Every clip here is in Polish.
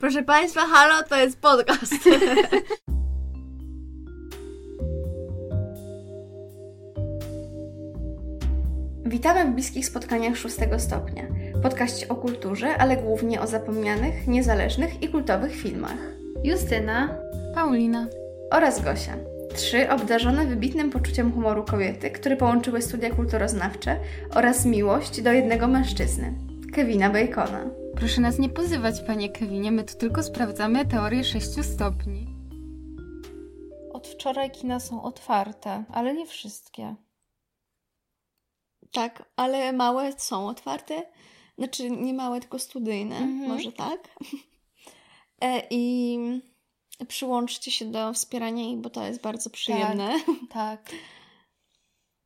Proszę Państwa, halo, to jest podcast. Witamy w bliskich spotkaniach szóstego stopnia. Podkaście o kulturze, ale głównie o zapomnianych, niezależnych i kultowych filmach. Justyna, Paulina oraz Gosia. Trzy obdarzone wybitnym poczuciem humoru kobiety, które połączyły studia kulturoznawcze oraz miłość do jednego mężczyzny, Kevina Bacona. Proszę nas nie pozywać, panie Kevinie, my tu tylko sprawdzamy teorię sześciu stopni. Od wczoraj kina są otwarte, ale nie wszystkie. Tak, ale małe są otwarte. Znaczy nie małe, tylko studyjne, Mhm. może tak. E, I przyłączcie się do wspierania ich, bo to jest bardzo przyjemne. Tak.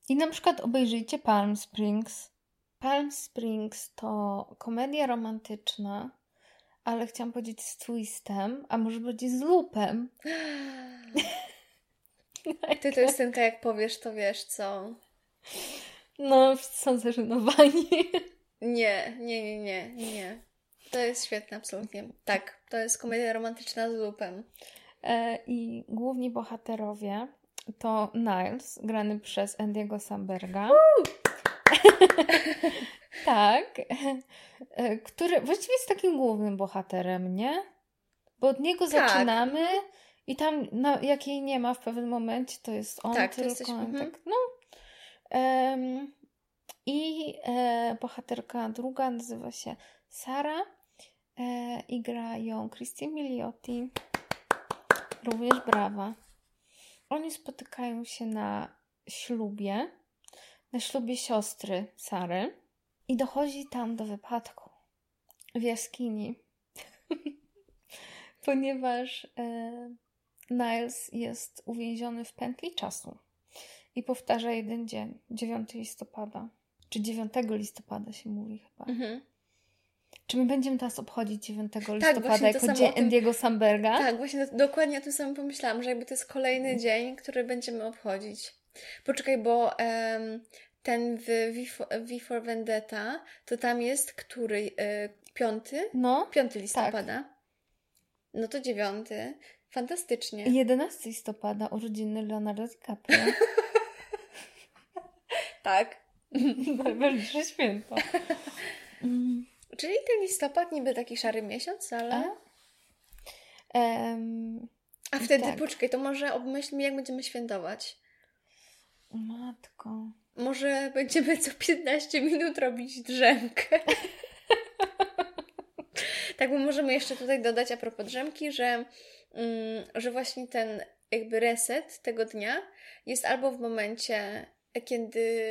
I na przykład obejrzyjcie Palm Springs. Palm Springs to komedia romantyczna, ale chciałam powiedzieć z twistem, a może być z lupem. Ty to jest tenka, jak powiesz, to wiesz co. No, są zażenowani. Nie, nie, nie, nie, nie. To jest świetne, absolutnie. Tak, to jest komedia romantyczna z lupem. E, I główni bohaterowie to Niles, grany przez Andy'ego Samberga. tak. E, Który właściwie jest takim głównym bohaterem, nie? Bo od niego Tak. zaczynamy i tam, no, jak jej nie ma w pewnym momencie, to jest on Tak, tylko. jesteś- mhm. tak, no. Em, I e, bohaterka druga nazywa się Sara e, i gra ją Christine Milioti. Również brawa. Oni spotykają się na ślubie, na ślubie siostry Sary i dochodzi tam do wypadku w jaskini, ponieważ e, Niles jest uwięziony w pętli czasu i powtarza jeden dzień, 9 listopada, czy 9 listopada się mówi chyba. Mhm. Czy my będziemy teraz obchodzić 9 właśnie listopada to jako dzień tym- Andy'ego Samberga? Tak, właśnie do- dokładnie o tym samym pomyślałam, że jakby to jest kolejny dzień, który będziemy obchodzić. Poczekaj, bo em, ten w V for, Vendetta, to tam jest który? E, piąty? No, Piąty listopada. No to dziewiąty. Fantastycznie. 11 listopada urodziny Leonardo DiCaprio. Tak. Najważniejsze święto. Mm, Czyli ten listopad niby taki szary miesiąc, ale... A? Em, A wtedy, tak. poczekaj, to może obmyślmy, jak będziemy świętować. Matko. Może będziemy co 15 minut robić drzemkę. tak, bo możemy jeszcze tutaj dodać a propos drzemki, że, mm, że właśnie ten jakby reset tego dnia jest albo w momencie, kiedy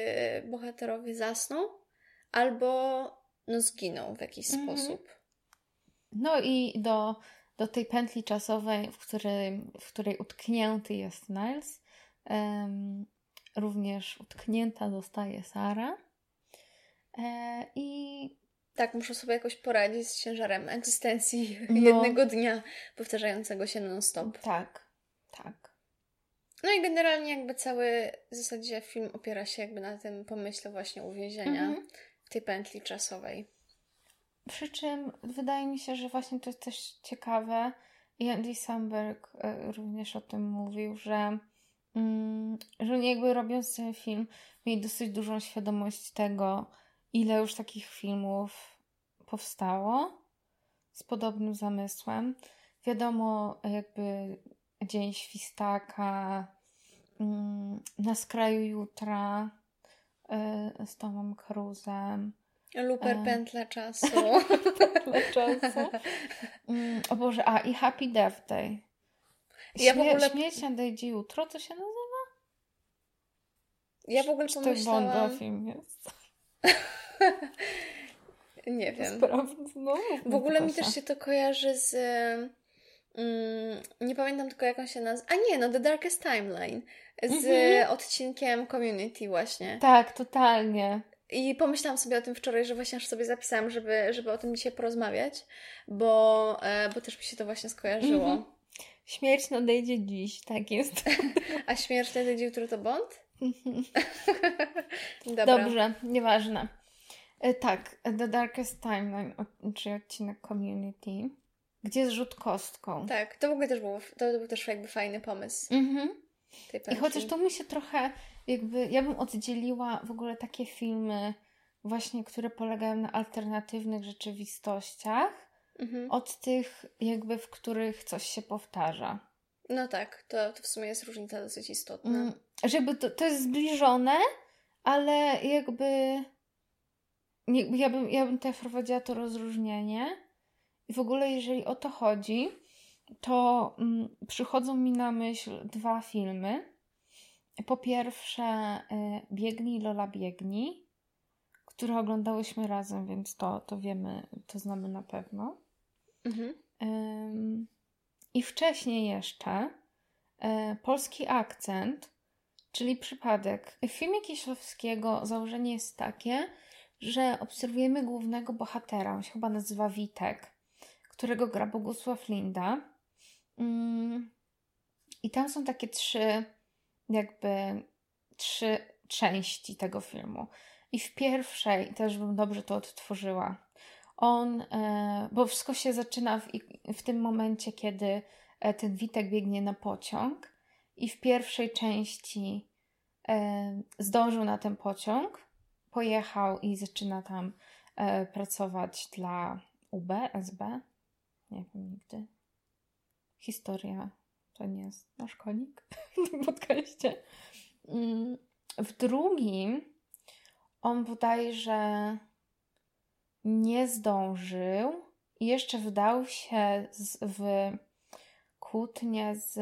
bohaterowie zasną, albo no zginą w jakiś Mhm. sposób. No i do, do tej pętli czasowej, w której, w której utknięty jest Niles, em, również utknięta zostaje Sara. E, I Tak, muszę sobie jakoś poradzić z ciężarem egzystencji No. jednego dnia powtarzającego się non-stop. tak, tak. No i generalnie jakby cały w zasadzie film opiera się jakby na tym pomyśle właśnie uwięzienia Mhm. tej pętli czasowej. Przy czym wydaje mi się, że właśnie to jest też ciekawe i Andy Samberg e, również o tym mówił, że, że oni jakby robiąc ten film mieli dosyć dużą świadomość tego, ile już takich filmów powstało z podobnym zamysłem. Wiadomo, jakby Dzień Świstaka, mm, Na skraju jutra e, z Tomem Cruzem. Luper E. pętla czasu. Dla czasu. Mm, o Boże, a i Happy Death Day. Ja w Śmie- ogóle- Śmierć nadejdzie jutro, to się nazywa? Ja w ogóle Czy to Bonda pomyślałam... film jest? Nie wiem. No, W ogóle mi też się to kojarzy z... Mm, nie pamiętam tylko jak on się nazywa. A nie, no The Darkest Timeline. Z Mhm. odcinkiem Community właśnie. Tak, totalnie. I pomyślałam sobie o tym wczoraj, że właśnie aż sobie zapisałam, żeby, żeby o tym dzisiaj porozmawiać, bo, e, bo też mi się to właśnie skojarzyło. Mhm. Śmierć nadejdzie dziś, tak jest. A śmierć wtedy jutro to Bond? Dobra. Dobrze, nieważne. E, Tak, The Darkest Timeline, czyli odcinek Community. gdzie jest rzut kostką. Tak, to w ogóle też był, to był też jakby fajny pomysł. Mhm. I chociaż to mi się trochę jakby, ja bym oddzieliła w ogóle takie filmy właśnie, które polegają na alternatywnych rzeczywistościach mhm. od tych jakby, w których coś się powtarza. No tak, to, to w sumie jest różnica dosyć istotna. Mm, że jakby to, to jest zbliżone, ale jakby nie, ja, bym, ja bym tutaj wprowadziła to rozróżnienie. I w ogóle, jeżeli o to chodzi, to mm, przychodzą mi na myśl dwa filmy. Po pierwsze, y, Biegnij Lola Biegnij, które oglądałyśmy razem, więc to, to wiemy, to znamy na pewno. Mhm. I wcześniej jeszcze y, polski akcent, czyli przypadek. W filmie Kieślowskiego założenie jest takie, że obserwujemy głównego bohatera, on się chyba nazywa Witek, którego gra Bogusław Linda. Mm, I tam są takie trzy, jakby trzy części tego filmu. I w pierwszej też bym dobrze to odtworzyła. On, e, bo wszystko się zaczyna w, w tym momencie, kiedy e, ten Witek biegnie na pociąg, i w pierwszej części e, zdążył na ten pociąg, pojechał i zaczyna tam pracować dla UB, SB. Nie wiem nigdy. Historia to nie jest nasz konik w tym podcaście. W drugim on bodajże nie zdążył i jeszcze wdał się z, w kłótnię z.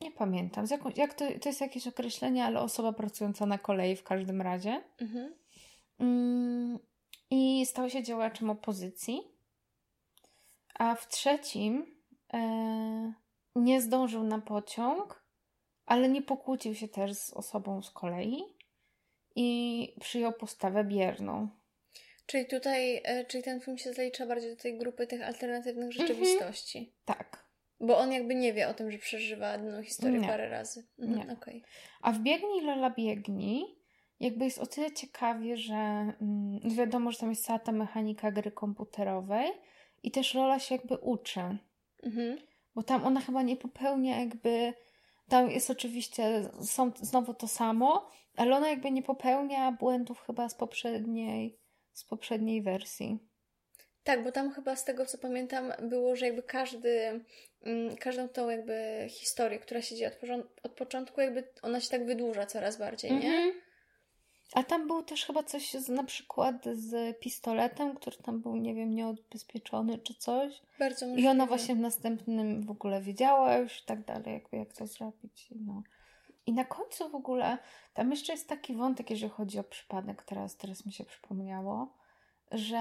Nie pamiętam. Z jaką, jak to, to jest jakieś określenie, ale osoba pracująca na kolei w każdym razie. Mhm. Mm, I stał się działaczem opozycji. A w trzecim e, nie zdążył na pociąg, ale nie pokłócił się też z osobą z kolei i przyjął postawę bierną. Czyli tutaj, e, czyli ten film się zalicza bardziej do tej grupy tych alternatywnych mhm. rzeczywistości. Mhm. Tak. Bo on jakby nie wie o tym, że przeżywa daną historię nie. parę razy. Mhm, nie. Okay. A w Biegnij Lola Biegnij jakby jest o tyle ciekawie, że mm, wiadomo, że tam jest cała ta mechanika gry komputerowej i też Lola się jakby uczy. Mhm. Bo tam ona chyba nie popełnia jakby... Tam jest oczywiście, są znowu to samo, ale ona jakby nie popełnia błędów chyba z poprzedniej, z poprzedniej wersji. Tak, bo tam chyba z tego co pamiętam było, że jakby każdy, mm, każdą tą jakby historię, która się dzieje od, od początku, jakby ona się tak wydłuża coraz bardziej, nie? Mhm. A tam był też chyba coś z, na przykład z pistoletem, który tam był, nie wiem, nieodbezpieczony czy coś. Bardzo możliwe. I ona właśnie w następnym w ogóle wiedziała już i tak dalej, jakby jak to zrobić. No. I na końcu w ogóle tam jeszcze jest taki wątek, jeżeli chodzi o przypadek, teraz, teraz mi się przypomniało, że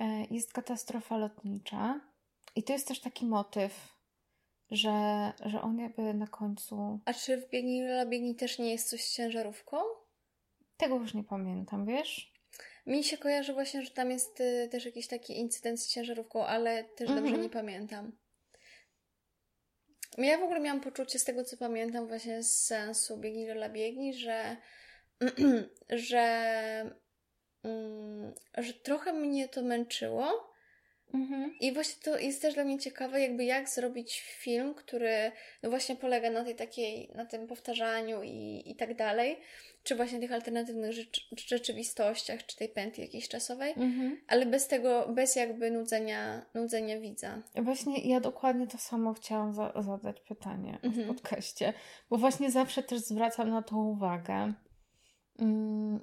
e, jest katastrofa lotnicza i to jest też taki motyw, że, że on jakby na końcu... A czy w Biegnij Biegnij też nie jest coś z ciężarówką? Tego już nie pamiętam, wiesz? Mi się kojarzy właśnie, że tam jest y, też jakiś taki incydent z ciężarówką, ale też dobrze mhm. nie pamiętam. Ja w ogóle miałam poczucie z tego, co pamiętam właśnie z sensu Biegnij dla Biegni, że że, mm, że trochę mnie to męczyło, Mhm. I właśnie to jest też dla mnie ciekawe, jakby jak zrobić film, który no właśnie polega na tej takiej, na tym powtarzaniu i, i tak dalej, czy właśnie tych alternatywnych rzecz, rzeczywistościach, czy tej pętli jakiejś czasowej, mhm. ale bez tego, bez jakby nudzenia, nudzenia widza. Właśnie ja dokładnie to samo chciałam za zadać pytanie mhm. w podcaście, bo właśnie zawsze też zwracam na to uwagę. Mm,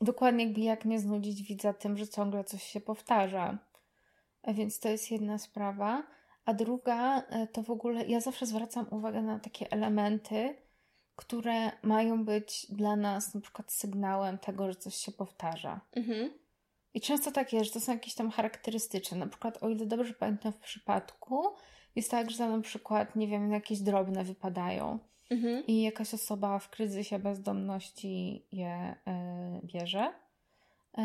dokładnie jakby jak nie znudzić widza tym, że ciągle coś się powtarza więc to jest jedna sprawa. A druga e, to w ogóle ja zawsze zwracam uwagę na takie elementy, które mają być dla nas na przykład sygnałem tego, że coś się powtarza. Mhm. I często tak jest, że to są jakieś tam charakterystyczne. Na przykład, o ile dobrze pamiętam w przypadku, jest tak, że na przykład, nie wiem, jakieś drobne wypadają mhm. i jakaś osoba w kryzysie bezdomności je y, bierze y,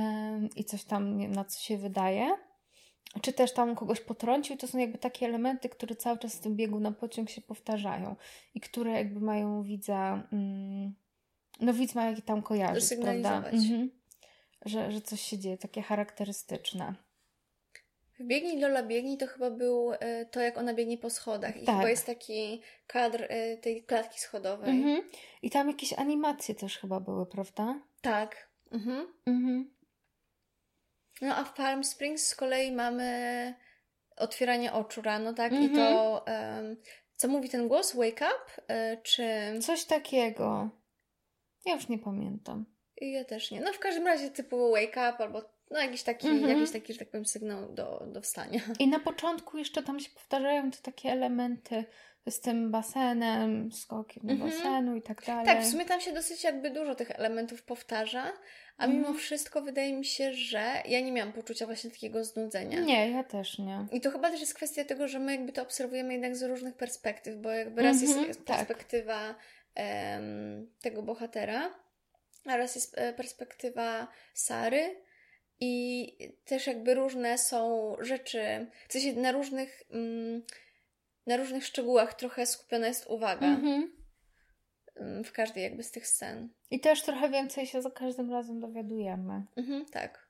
i coś tam na co się wydaje czy też tam kogoś potrącił, to są jakby takie elementy, które cały czas w tym biegu na pociąg się powtarzają i które jakby mają widza, mm, no widz ma jakiś tam kojarzyć, prawda? Mhm. Że, że coś się dzieje, takie charakterystyczne. Biegnij Lola Biegnij to chyba był e, to, jak ona biegnie po schodach. I Tak. chyba jest taki kadr e, tej klatki schodowej. Mhm. I tam jakieś animacje też chyba były, prawda? Tak. Mhm. Mhm. No a w Palm Springs z kolei mamy otwieranie oczu rano, tak? I Mhm. to, em, co mówi ten głos? Wake up? E, czy... Coś takiego. Ja już nie pamiętam. Ja też nie. No w każdym razie typu wake up albo no jakiś taki, Mhm. jakiś taki, że tak powiem, sygnał do, do wstania. I na początku jeszcze tam się powtarzają te takie elementy z tym basenem, skokiem do Mhm. basenu i tak dalej. Tak, w sumie tam się dosyć jakby dużo tych elementów powtarza, a mimo Mhm. wszystko wydaje mi się, że ja nie miałam poczucia właśnie takiego znudzenia. Nie, ja też nie. I to chyba też jest kwestia tego, że my jakby to obserwujemy jednak z różnych perspektyw, bo jakby raz Mhm, jest tak. perspektywa em, tego bohatera, a raz jest e, perspektywa Sary i też jakby różne są rzeczy, w sensie na różnych, mm, na różnych szczegółach trochę skupiona jest uwaga Mhm. mm, w każdej jakby z tych scen. I też trochę więcej się za każdym razem dowiadujemy. Mhm, tak.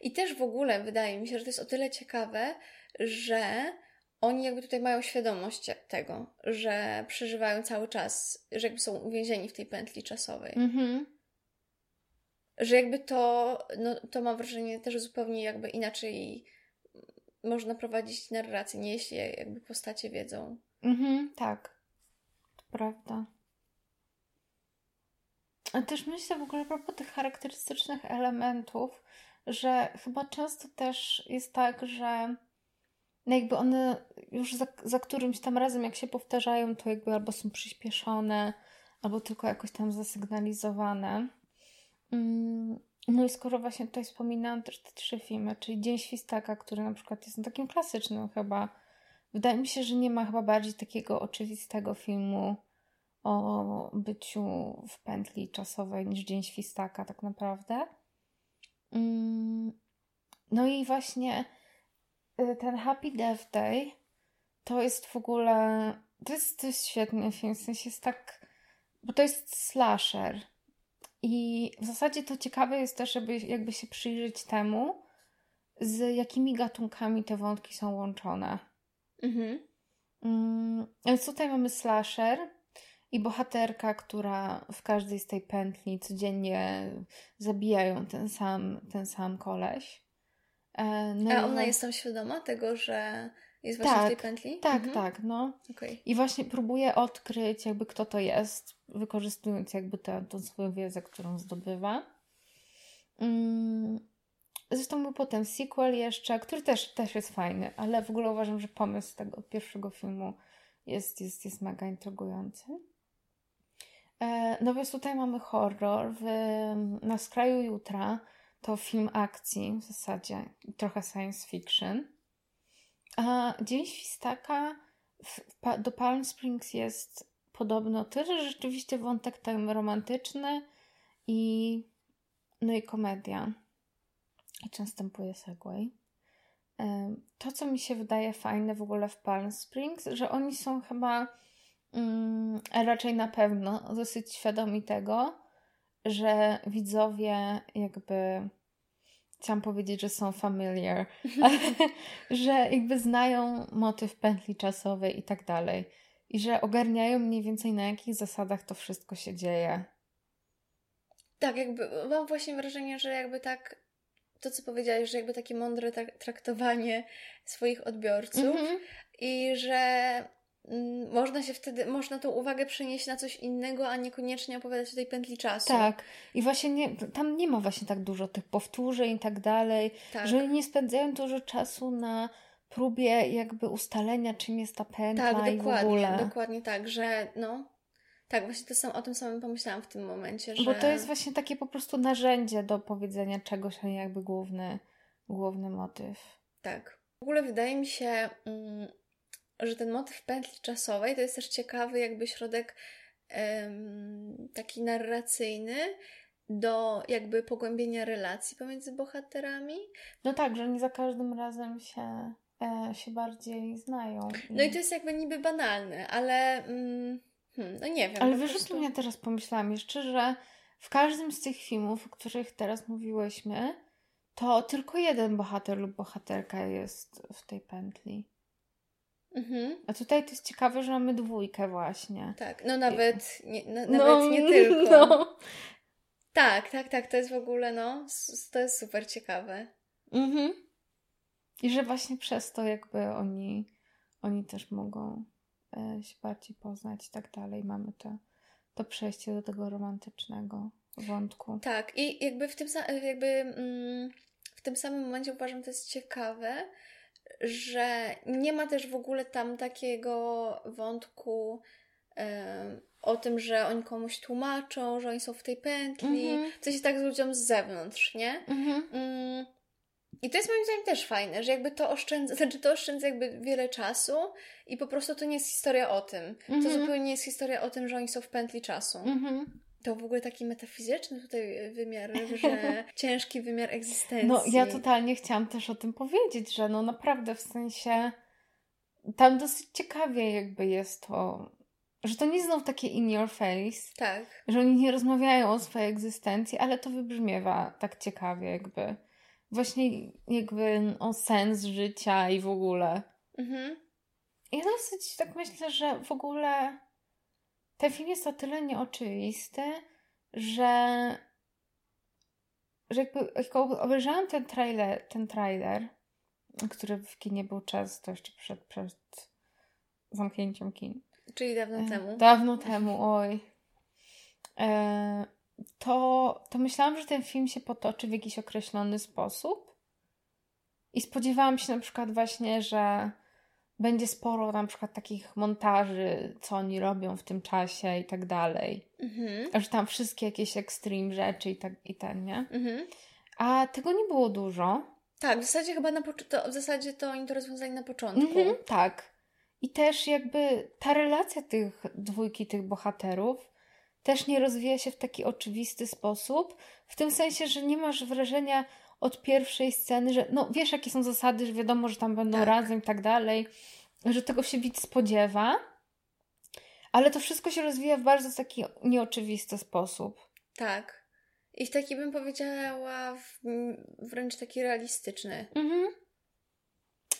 I też w ogóle wydaje mi się, że to jest o tyle ciekawe, że oni jakby tutaj mają świadomość tego, że przeżywają cały czas, że jakby są uwięzieni w tej pętli czasowej. Mhm. Że jakby to, no, to mam wrażenie też zupełnie jakby inaczej można prowadzić narrację, nie jeśli jakby postacie wiedzą. Mhm, tak. To prawda. A też myślę w ogóle a propos tych charakterystycznych elementów, że chyba często też jest tak, że no jakby one już za, za którymś tam razem, jak się powtarzają, to jakby albo są przyspieszone, albo tylko jakoś tam zasygnalizowane. Mm, No i skoro właśnie tutaj wspominałam też te trzy filmy, czyli Dzień Świstaka, który na przykład jest takim klasycznym chyba, wydaje mi się, że nie ma chyba bardziej takiego oczywistego filmu o byciu w pętli czasowej niż Dzień Świstaka tak naprawdę. Mm, No i właśnie y, ten Happy Death Day to jest w ogóle to jest, to jest świetny film, w sensie jest tak bo to jest slasher i w zasadzie to ciekawe jest też, żeby jakby się przyjrzeć temu, z jakimi gatunkami te wątki są łączone. Mhm. Mm, Więc tutaj mamy slasher i bohaterka, która w każdej z tej pętli codziennie zabijają ten sam, ten sam koleś. E, No A ona jest tam świadoma tego, że jest właśnie w tej Tak, pętli? Tak, Mhm. tak, no. Okej. I właśnie próbuje odkryć, jakby kto to jest, wykorzystując jakby tę tą swoją wiedzę, którą zdobywa. Mm, Zresztą był potem sequel jeszcze, który też, też jest fajny, ale w ogóle uważam, że pomysł tego pierwszego filmu jest, jest, jest mega intrygujący. E, No więc tutaj mamy horror. W, na skraju jutra to film akcji w zasadzie, trochę science fiction. A Dzień Świstaka w, do Palm Springs jest podobno tyle, że rzeczywiście wątek tam romantyczny i no i komedia. I czy następuje segway. To, co mi się wydaje fajne w ogóle w Palm Springs, że oni są chyba mm, raczej na pewno dosyć świadomi tego, że widzowie jakby chciałam powiedzieć, że są familiar, że jakby znają motyw pętli czasowej i tak dalej. I że ogarniają mniej więcej na jakich zasadach to wszystko się dzieje. Tak, jakby mam właśnie wrażenie, że jakby tak to, co powiedziałeś, że jakby takie mądre tak, traktowanie swoich odbiorców Mhm. i że można się wtedy, można tą uwagę przenieść na coś innego, a niekoniecznie opowiadać o tej pętli czasu. Tak. I właśnie nie, tam nie ma właśnie tak dużo tych powtórzeń i tak dalej, tak. że nie spędzają dużo czasu na próbie jakby ustalenia, czym jest ta pętla Tak, i w ogóle. dokładnie tak, że no, tak, właśnie to sam, o tym samym pomyślałam w tym momencie, że... Bo to jest właśnie takie po prostu narzędzie do powiedzenia czegoś, a nie jakby główny, główny motyw. Tak. W ogóle wydaje mi się, mm, że ten motyw pętli czasowej to jest też ciekawy jakby środek em, taki narracyjny do jakby pogłębienia relacji pomiędzy bohaterami. No tak, że oni za każdym razem się, e, się bardziej znają. No i to jest jakby niby banalne, ale mm, hmm, no nie wiem. Ale wiesz, prostu- ja teraz pomyślałam jeszcze, że w każdym z tych filmów, o których teraz mówiłyśmy, to tylko jeden bohater lub bohaterka jest w tej pętli. Mhm. A tutaj to jest ciekawe, że mamy dwójkę właśnie. Tak, no nawet, nie, na, No, nawet nie tylko. No. Tak, tak, tak, to jest w ogóle, no, to jest super ciekawe. Mhm. I że właśnie przez to jakby oni, oni też mogą e, się bardziej poznać i tak dalej. Mamy to, to przejście do tego romantycznego wątku. Tak, i jakby w tym, jakby, mm, w tym samym momencie uważam, to jest ciekawe, że nie ma też w ogóle tam takiego wątku o tym, że oni komuś tłumaczą, że oni są w tej pętli, Mhm. coś jest tak z ludziom z zewnątrz, nie? Mhm. Mm, I to jest moim zdaniem też fajne, że jakby to oszczędza, znaczy to oszczędza jakby wiele czasu i po prostu to nie jest historia o tym. To Mhm. zupełnie nie jest historia o tym, że oni są w pętli czasu. Mhm. To w ogóle taki metafizyczny tutaj wymiar, że ciężki wymiar egzystencji. No ja totalnie chciałam też o tym powiedzieć, że no naprawdę w sensie tam dosyć ciekawie jakby jest to, że to nie znów takie in your face, Tak. że oni nie rozmawiają o swojej egzystencji, ale to wybrzmiewa tak ciekawie jakby. Właśnie jakby o sens życia i w ogóle. Mhm. Ja dosyć tak myślę, że w ogóle ten film jest o tyle nieoczywisty, że, że jakby jak obejrzałam ten trailer, ten trailer, który w kinie był często jeszcze przed, przed zamknięciem kin. Czyli dawno E, temu. Dawno temu, oj. E, to, to myślałam, że ten film się potoczy w jakiś określony sposób. I spodziewałam się na przykład właśnie, że będzie sporo na przykład takich montaży, co oni robią w tym czasie i tak dalej. Mhm. Że tam wszystkie jakieś extreme rzeczy i tak i ten, nie? Mhm. A tego nie było dużo. Tak, w zasadzie chyba na to, w zasadzie to oni to rozwiązali na początku. Mhm, tak. I też jakby ta relacja tych dwójki, tych bohaterów też nie rozwija się w taki oczywisty sposób, w tym sensie, że nie masz wrażenia od pierwszej sceny, że no wiesz jakie są zasady, że wiadomo, że tam będą Tak. razem i tak dalej, że tego się widz spodziewa, ale to wszystko się rozwija w bardzo taki nieoczywisty sposób. Tak. I w taki bym powiedziała w, wręcz taki realistyczny. Mhm.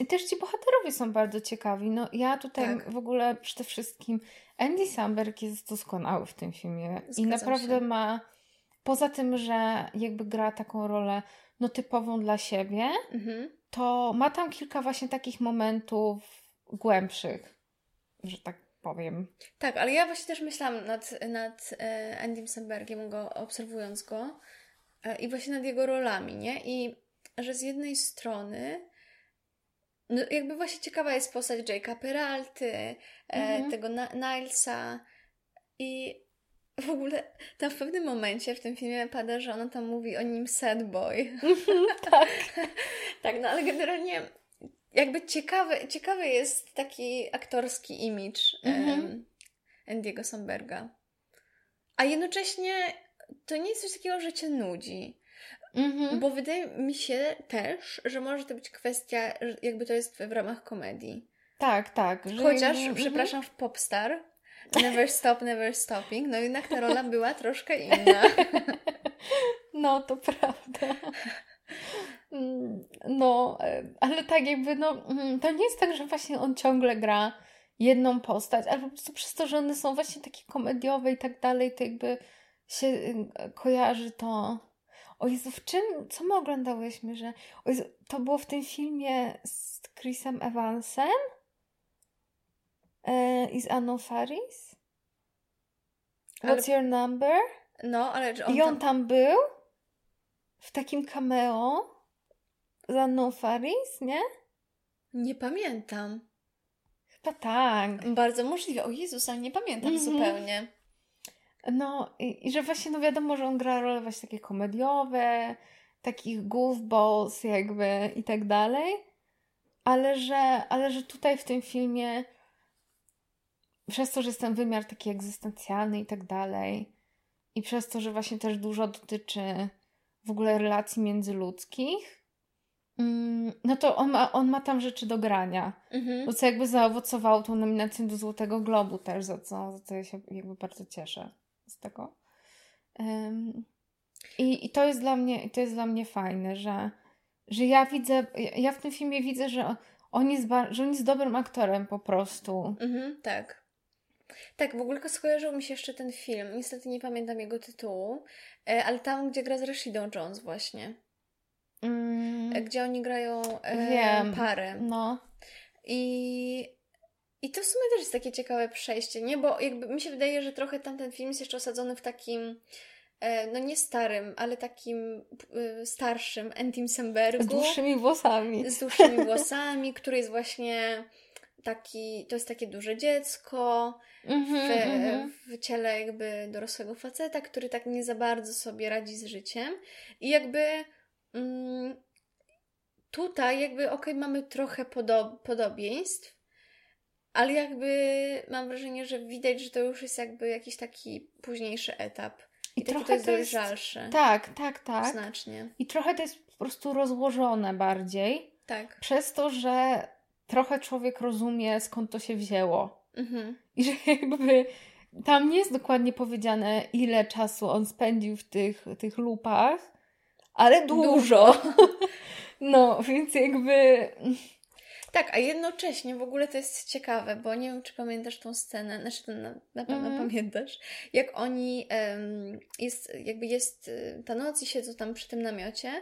I też ci bohaterowie są bardzo ciekawi. No ja tutaj Tak. w ogóle przede wszystkim Andy Samberg jest doskonały w tym filmie. I Zgadzam naprawdę się. ma, poza tym, że jakby gra taką rolę no typową dla siebie, Mhm. to ma tam kilka właśnie takich momentów głębszych, że tak powiem. Tak, ale ja właśnie też myślałam nad, nad e, Andym Sambergiem, go, obserwując go e, i właśnie nad jego rolami, nie? I że z jednej strony no jakby właśnie ciekawa jest postać Jake'a Peralty, e, Mhm. tego Nilesa i w ogóle tam w pewnym momencie w tym filmie pada, że ona tam mówi o nim sad boy. tak. Tak, no ale generalnie jakby ciekawy, ciekawy jest taki aktorski image Mhm. Andy'ego Samberga. A jednocześnie to nie jest coś takiego, że cię nudzi. Mhm. Bo wydaje mi się też, że może to być kwestia, jakby to jest w ramach komedii. Tak, tak. Że Chociaż, jakby- przepraszam, w Popstar Never Stop, Never Stopping, no jednak ta rola była troszkę inna. No, to prawda. Mm, No, e, ale tak jakby, no, mm, to nie jest tak, że właśnie on ciągle gra jedną postać, ale po prostu przez to, że one są właśnie takie komediowe i tak dalej, to jakby się kojarzy to. O Jezu, w czym, co my oglądałyśmy, że Jezu, to było w tym filmie z Chrisem Evansem e, i z Anną Faris? Ale- What's your number? No, ale on I on tam... tam był w takim cameo z Anną Faris, nie? Nie pamiętam. Chyba tak. Bardzo możliwe. O Jezus, ale nie pamiętam Mhm. zupełnie. No i, i że właśnie, no wiadomo, że on gra role właśnie takie komediowe, takich goofballs jakby i tak dalej, ale że, ale że tutaj w tym filmie przez to, że jest ten wymiar taki egzystencjalny i tak dalej i przez to, że właśnie też dużo dotyczy w ogóle relacji międzyludzkich, mm, no to on ma, on ma tam rzeczy do grania. Mhm. Co jakby zaowocowało tą nominację do Złotego Globu też, za co, za co ja się jakby bardzo cieszę z tego. Em, i, I to jest dla mnie, to jest dla mnie fajne, że, że ja widzę, ja w tym filmie widzę, że on jest, że on jest dobrym aktorem po prostu. Mhm, tak. Tak, w ogóle skojarzył mi się jeszcze ten film. Niestety nie pamiętam jego tytułu, e, ale tam, gdzie gra z Rashidą Jones właśnie. Mm. E, gdzie oni grają e, Wiem. parę. No. I i to w sumie też jest takie ciekawe przejście, nie? Bo jakby mi się wydaje, że trochę tamten film jest jeszcze osadzony w takim E, no nie starym, ale takim y, starszym Entim Sembergu. Z dłuższymi włosami. Z dłuższymi włosami, który jest właśnie taki, to jest takie duże dziecko mm -hmm, w, mm -hmm. w ciele jakby dorosłego faceta, który tak nie za bardzo sobie radzi z życiem. I jakby tutaj jakby okej, okay, mamy trochę podo podobieństw, ale jakby mam wrażenie, że widać, że to już jest jakby jakiś taki późniejszy etap. I, I trochę to jest dojrzalsze. Tak, tak, tak. Znacznie. I trochę to jest po prostu rozłożone bardziej. Tak. Przez to, że trochę człowiek rozumie, skąd to się wzięło. Mhm. I że jakby tam nie jest dokładnie powiedziane, ile czasu on spędził w tych, tych lupach, ale dużo. dużo. no, więc jakby tak, a jednocześnie w ogóle to jest ciekawe, bo nie wiem, czy pamiętasz tą scenę, znaczy to na, na pewno mm. pamiętasz, jak oni, um, jest, jakby jest y, ta noc i siedzą tam przy tym namiocie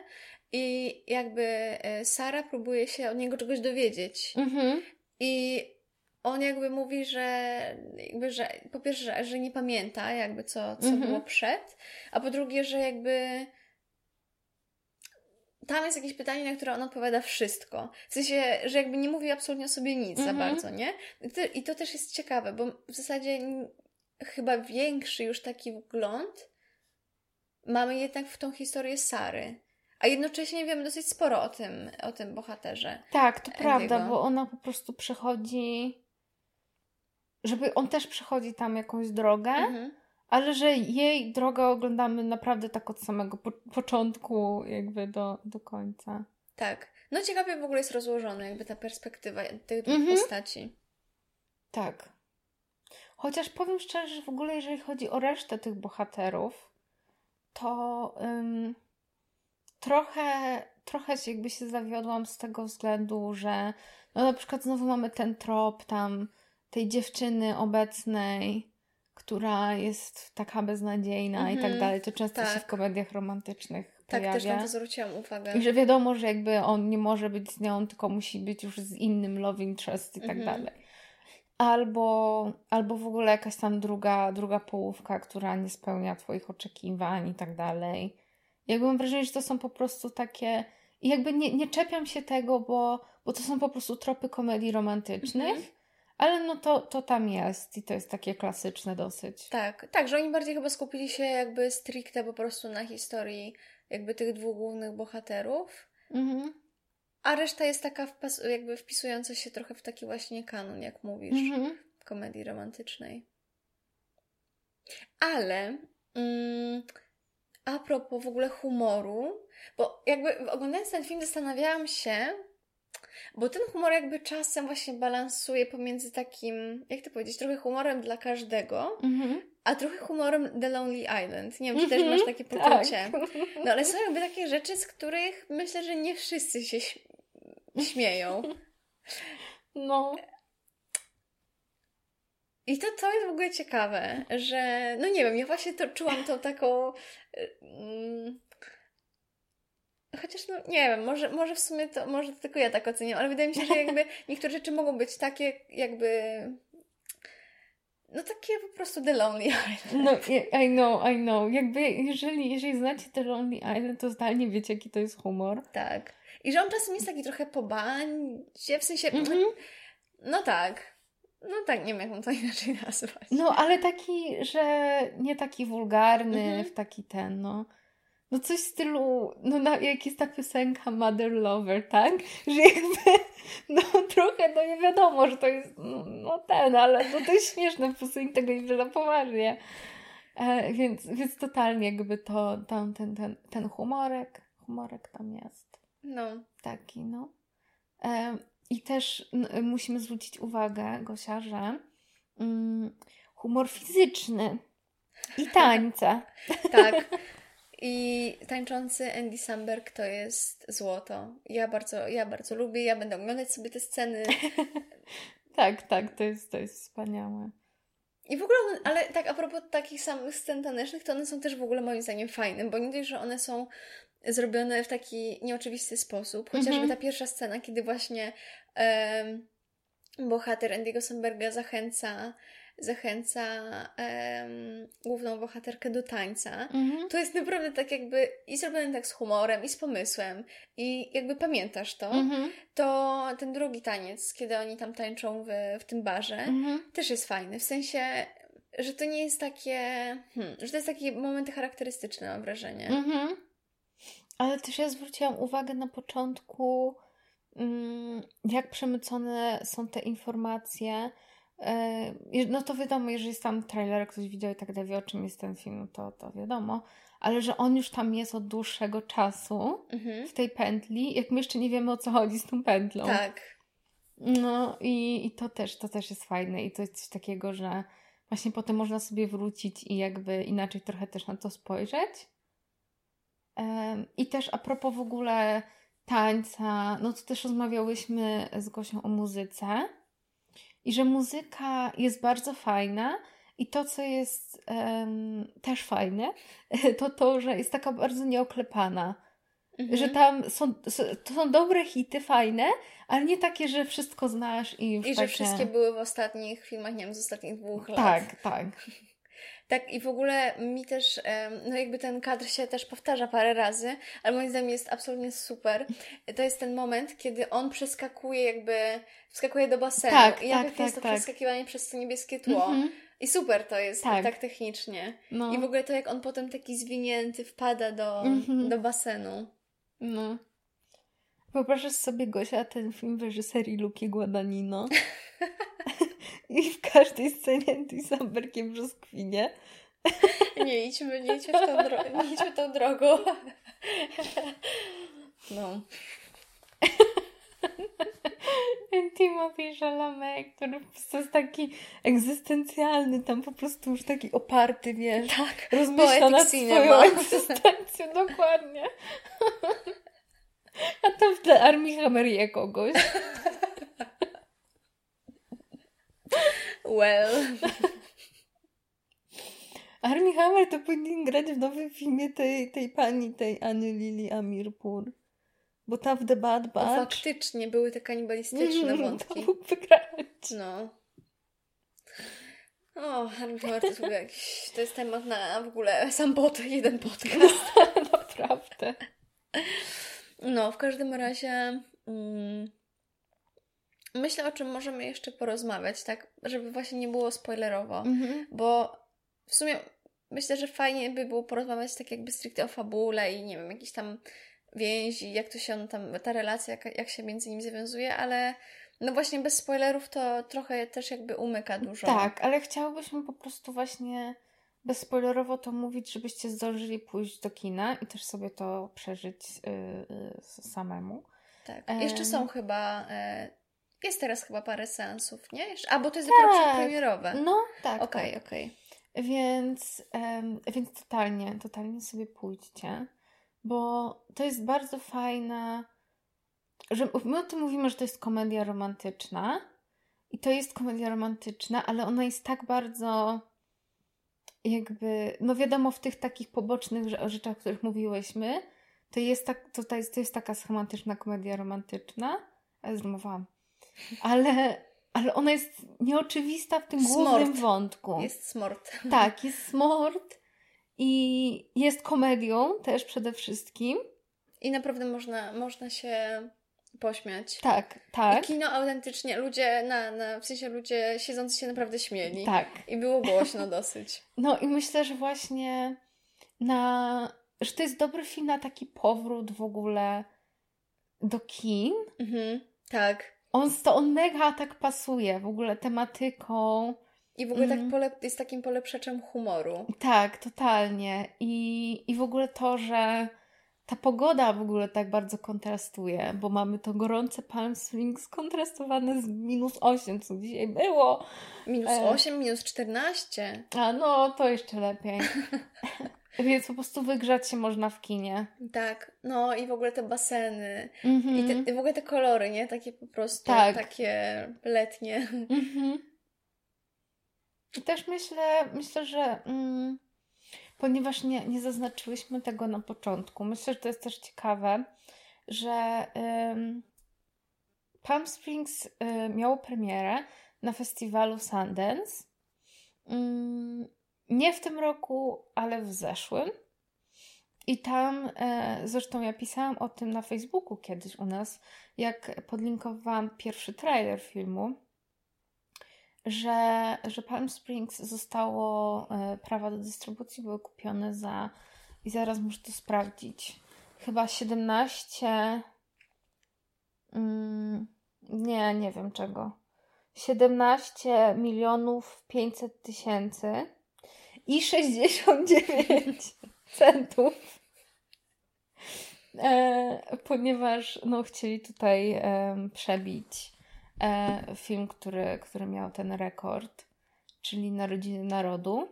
i jakby e, Sara próbuje się od niego czegoś dowiedzieć. Mm -hmm. I on jakby mówi, że, jakby, że po pierwsze, że, nie pamięta jakby co, co mm -hmm. było przed, a po drugie, że jakby tam jest jakieś pytanie, na które on odpowiada wszystko. W sensie, że jakby nie mówi absolutnie o sobie nic za mhm. bardzo, nie? I to też jest ciekawe, bo w zasadzie chyba większy już taki wgląd mamy jednak w tą historię Sary. A jednocześnie wiemy dosyć sporo o tym, o tym bohaterze. Tak, to prawda, bo ona po prostu przechodzi. Żeby on też przechodzi tam jakąś drogę. Mhm ale że jej drogę oglądamy naprawdę tak od samego po początku jakby do, do końca. Tak. No ciekawie w ogóle jest rozłożona jakby ta perspektywa tych dwóch mhm. postaci. Tak. Chociaż powiem szczerze, że w ogóle jeżeli chodzi o resztę tych bohaterów, to trochę, trochę się jakby się zawiodłam z tego względu, że no na przykład znowu mamy ten trop tam tej dziewczyny obecnej, która jest taka beznadziejna mm -hmm. i tak mhm. dalej. To często tak. się w komediach romantycznych tak, pojawia. też na to zwróciłam uwagę. I że wiadomo, że jakby on nie może być z nią, tylko musi być już z innym love interest i tak mm -hmm. dalej. Albo, albo w ogóle jakaś tam druga, druga połówka, która nie spełnia Twoich oczekiwań i tak dalej. Jakby mam wrażenie, że to są po prostu takie... I jakby nie, nie czepiam się tego, bo, bo to są po prostu tropy komedii romantycznych, mm -hmm. Ale no to, to tam jest i to jest takie klasyczne dosyć. Tak, tak, że oni bardziej chyba skupili się jakby stricte po prostu na historii jakby tych dwóch głównych bohaterów. Mhm. A reszta jest taka wpas- jakby wpisująca się trochę w taki właśnie kanon, jak mówisz, mhm. komedii romantycznej. Ale mm, a propos w ogóle humoru, bo jakby oglądając ten film zastanawiałam się, bo ten humor jakby czasem właśnie balansuje pomiędzy takim, jak to powiedzieć, trochę humorem dla każdego, mm-hmm. a trochę humorem The Lonely Island. Nie wiem, czy mm-hmm. też mhm. masz takie poczucie. Tak. No ale są jakby takie rzeczy, z których myślę, że nie wszyscy się śmieją. No. I to, to jest w ogóle ciekawe, że no nie wiem, ja właśnie to czułam tą taką. Mm, Chociaż no nie wiem, może, może w sumie to, może to tylko ja tak oceniam, ale wydaje mi się, że jakby niektóre rzeczy mogą być takie jakby no takie po prostu The Lonely Island. No, I know, I know. Jakby jeżeli, jeżeli znacie The Lonely Island, to zdalnie wiecie, jaki to jest humor. Tak. I że on czasem jest taki trochę po bandzie, w sensie, mm -hmm. no tak. No tak, nie wiem, jak to inaczej nazwać. No, ale taki, że nie taki wulgarny, mm -hmm. w taki ten, no. No coś w stylu, no na, jak jest ta piosenka Mother Lover, tak? Że jakby, no trochę, no nie wiadomo, że to jest, no, no ten, ale no to jest śmieszne, po prostu nikt tego nie bierze poważnie. E, więc, więc totalnie jakby to, tam ten, ten, ten humorek, humorek tam jest. No. Taki, no. E, I też no, musimy zwrócić uwagę, Gosia, że mm, humor fizyczny i tańce. tak. I tańczący Andy Samberg to jest złoto. Ja bardzo, ja bardzo lubię, ja będę oglądać sobie te sceny. tak, tak, to jest, to jest wspaniałe. I w ogóle, one, ale tak a propos takich samych scen tanecznych, to one są też w ogóle moim zdaniem fajne, bo nie dość, że one są zrobione w taki nieoczywisty sposób. Chociażby mm -hmm. ta pierwsza scena, kiedy właśnie um, bohater Andy'ego Samberga zachęca zachęca um, główną bohaterkę do tańca, mm-hmm. to jest naprawdę tak jakby i zrobione tak z humorem, i z pomysłem, i jakby pamiętasz to, mm-hmm. to ten drugi taniec, kiedy oni tam tańczą w, w tym barze, mm-hmm. też jest fajny. W sensie, że to nie jest takie, hmm, że to jest takie momenty charakterystyczne, mam wrażenie. Ale też ja zwróciłam uwagę na początku, mm, jak przemycone są te informacje, no to wiadomo, jeżeli jest tam trailer, ktoś widział i tak dalej, wie o czym jest ten film, to, to wiadomo. Ale że on już tam jest od dłuższego czasu mhm. w tej pętli, jak my jeszcze nie wiemy o co chodzi z tą pętlą. Tak. No i, i to też, to też jest fajne i to jest coś takiego, że właśnie potem można sobie wrócić i jakby inaczej trochę też na to spojrzeć. I też a propos w ogóle tańca, no to też rozmawiałyśmy z Gosią o muzyce i że muzyka jest bardzo fajna. I to, co jest um, też fajne, to to, że jest taka bardzo nieoklepana. Mhm. Że tam są, to są dobre hity, fajne, ale nie takie, że wszystko znasz i I takie... że wszystkie były w ostatnich filmach, nie wiem, z ostatnich dwóch lat. Tak, tak. Tak, i w ogóle mi też, no jakby ten kadr się też powtarza parę razy, ale moim zdaniem jest absolutnie super. To jest ten moment, kiedy on przeskakuje jakby, wskakuje do basenu. Tak, I tak, tak, jest to tak. przeskakiwanie przez to niebieskie tło. Mm -hmm. I super to jest tak, tak technicznie. No. I w ogóle to, jak on potem taki zwinięty wpada do, mm -hmm. do basenu. No. Wyobrażasz sobie, Gosia, ten film w reżyserii Luki Guadagnino? I w każdej scenie Andy Sambergiem brzoskwinie. Nie idźmy, nie idźmy, tą dro- nie idźmy tą drogą. No. Timothy Chalamet, który jest taki egzystencjalny, tam po prostu już taki oparty, wiesz, tak, rozmyśla nad swoją egzystencją, dokładnie. A tam w tle Armii Hammerie kogoś. Well. Armie Hammer to powinien grać w nowym filmie tej, tej pani, tej Anny Lili Amirpur. Bo tam w The Bad Batch... O, faktycznie, były te kanibalistyczne mm, wątki. To mógłby grać. No. O, Hammer to jest jakiś... To jest temat na w ogóle sam pod, jeden podcast. Naprawdę. No, w każdym razie... Mm, myślę, o czym możemy jeszcze porozmawiać, tak? Żeby właśnie nie było spoilerowo. Mm-hmm. Bo w sumie myślę, że fajnie by było porozmawiać tak jakby stricte o fabule i nie wiem, jakieś tam więzi, jak to się tam, ta relacja, jak, jak się między nimi zawiązuje, ale no właśnie bez spoilerów to trochę też jakby umyka dużo. Tak, ale chciałabyśmy po prostu właśnie bezspoilerowo to mówić, żebyście zdążyli pójść do kina i też sobie to przeżyć yy, yy, samemu. Tak. Jeszcze są chyba... Yy, jest teraz chyba parę seansów, nie? A, bo to jest tak. dopiero premierowe. No, tak. Okej, okay, tak. okej. Okay. Więc, um, więc totalnie, totalnie sobie pójdźcie, bo to jest bardzo fajna, że my o tym mówimy, że to jest komedia romantyczna i to jest komedia romantyczna, ale ona jest tak bardzo jakby, no wiadomo, w tych takich pobocznych rzeczach, o których mówiłyśmy, to jest, tak, to, to, jest, to jest taka schematyczna komedia romantyczna, ale zrymowałam, ale ale ona jest nieoczywista w tym smort. głównym wątku. Jest smort. Tak, jest smort i jest komedią też przede wszystkim. I naprawdę można, można się pośmiać. Tak, tak. I kino autentycznie, ludzie, na, na, w sensie ludzie siedzący się naprawdę śmieli. Tak. I było głośno dosyć. No i myślę, że właśnie na, że to jest dobry film na taki powrót w ogóle do kin. Mhm, tak. On, to on mega tak pasuje w ogóle tematyką. I w ogóle tak tak pole, jest takim polepszaczem humoru. Tak, totalnie. I, I w ogóle to, że ta pogoda w ogóle tak bardzo kontrastuje, bo mamy to gorące Palm Springs skontrastowane z minus 8, co dzisiaj było. Minus 8, e... minus 14. A no, to jeszcze lepiej. Więc po prostu wygrzać się można w kinie. Tak, no i w ogóle te baseny. Mhm. I, te, I w ogóle te kolory, nie? Takie po prostu, Tak. takie letnie. Mhm. I też myślę, myślę, że mm, ponieważ nie, nie zaznaczyłyśmy tego na początku, myślę, że to jest też ciekawe, że ym, Palm Springs y, miało premierę na festiwalu Sundance. Ym, nie w tym roku, ale w zeszłym. I tam, e, zresztą ja pisałam o tym na Facebooku kiedyś u nas, jak podlinkowałam pierwszy trailer filmu, że, że Palm Springs zostało, e, prawa do dystrybucji były kupione za, i zaraz muszę to sprawdzić, chyba 17, mm, nie, nie wiem czego, 17 milionów 500 tysięcy i 69 centów. E, ponieważ no, chcieli tutaj em, przebić e, film, który, który miał ten rekord, czyli Narodziny Narodu.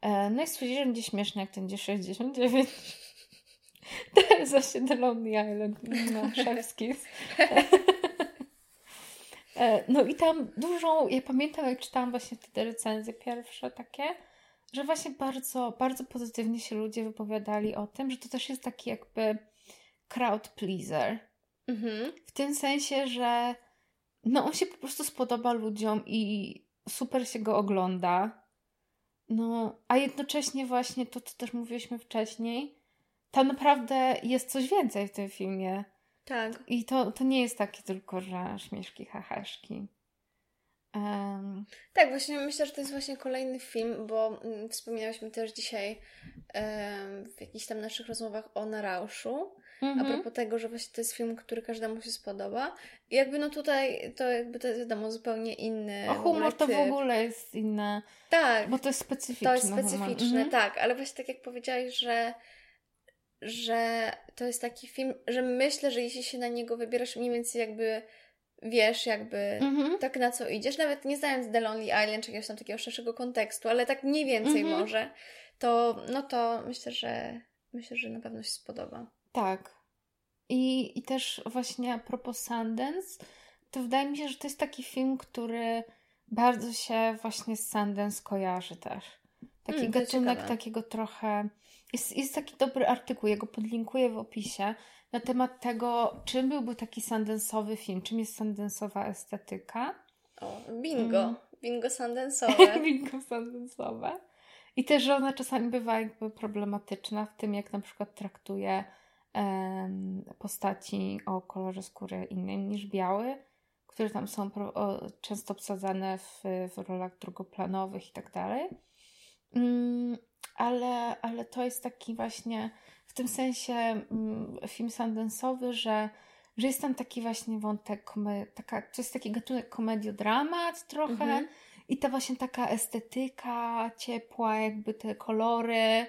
E, no i stwierdzili, że będzie śmieszne, jak ten będzie 69. To jest właśnie The Lonely Island na Szewskis. E, No i tam dużą, ja pamiętam jak czytałam właśnie te recenzje pierwsze takie, że właśnie bardzo, bardzo pozytywnie się ludzie wypowiadali o tym, że to też jest taki jakby crowd pleaser. Mhm. W tym sensie, że no on się po prostu spodoba ludziom i super się go ogląda. No, a jednocześnie właśnie to, co też mówiliśmy wcześniej, tam naprawdę jest coś więcej w tym filmie. Tak. I to, to nie jest takie tylko, że śmieszki, hahaszki. Em, Tak, właśnie myślę, że to jest właśnie kolejny film, bo mm, wspomniałyśmy też dzisiaj em, w jakichś tam naszych rozmowach o Narauszu. A mhm. propos tego, że właśnie to jest film, który każdemu się spodoba. I jakby no tutaj to jakby to jest wiadomo zupełnie inny. Ogóle humor to w ogóle jest inne, Tak, bo to jest specyficzne. to jest specyficzne, Mhm. tak, ale właśnie tak jak powiedziałaś, że że to jest taki film, że myślę, że jeśli się na niego wybierasz, mniej więcej jakby wiesz jakby Mhm. tak na co idziesz, nawet nie znając The Lonely Island, czy jakiegoś tam takiego szerszego kontekstu, ale tak mniej więcej Mhm. może, to no to myślę, że myślę, że na pewno się spodoba. Tak. I, I też właśnie a propos Sundance, to wydaje mi się, że to jest taki film, który bardzo się właśnie z Sundance kojarzy też. Taki Mm, gatunek takiego trochę... Jest, jest taki dobry artykuł, ja go podlinkuję w opisie, na temat tego, czym byłby taki sundance'owy film, czym jest sundance'owa estetyka. O, bingo, Mm. bingo sundance'owe. Bingo sundance'owe. I też, że ona czasami bywa jakby problematyczna w tym, jak na przykład traktuje em, postaci o kolorze skóry innym niż biały, które tam są pro, o, często obsadzane w, w rolach drugoplanowych i tak dalej. Mm, ale, ale to jest taki właśnie w tym sensie mm, film sundance'owy, że, że jest tam taki właśnie wątek, taka, to jest taki gatunek komediodramat trochę, Mhm. i ta właśnie taka estetyka ciepła, jakby te kolory.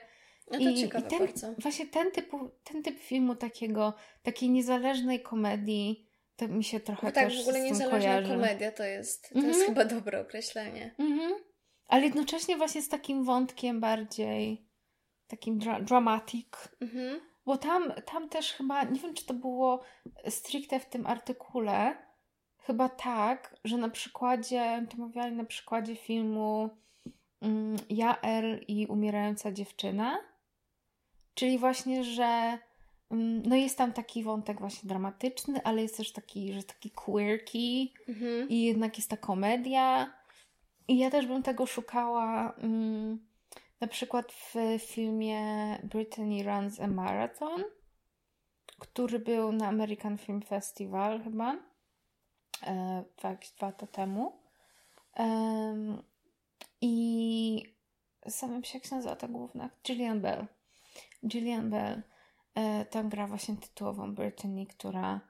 No to I, ciekawe i ten, bardzo. Właśnie ten, typu, ten typ filmu takiego, takiej niezależnej komedii, to mi się trochę Bo tak, też w ogóle niezależna kojarzy. komedia to jest, to Mhm. jest chyba dobre określenie. Mhm. Ale jednocześnie właśnie z takim wątkiem bardziej takim dra- dramatic. Mhm. Bo tam, tam też chyba, nie wiem czy to było stricte w tym artykule, chyba tak, że na przykładzie, to mówili na przykładzie filmu mm, Ja, El i Umierająca dziewczyna, czyli właśnie, że mm, no jest tam taki wątek właśnie dramatyczny, ale jest też taki, że taki quirky Mhm. i jednak jest ta komedia. I ja też bym tego szukała mm, na przykład w filmie Brittany Runs a Marathon, który był na American Film Festival chyba e, dwa, dwa lata temu. Em, I samym się jak się nazywa ta główna? Gillian Bell. Gillian Bell e, tam gra właśnie tytułową Brittany, która,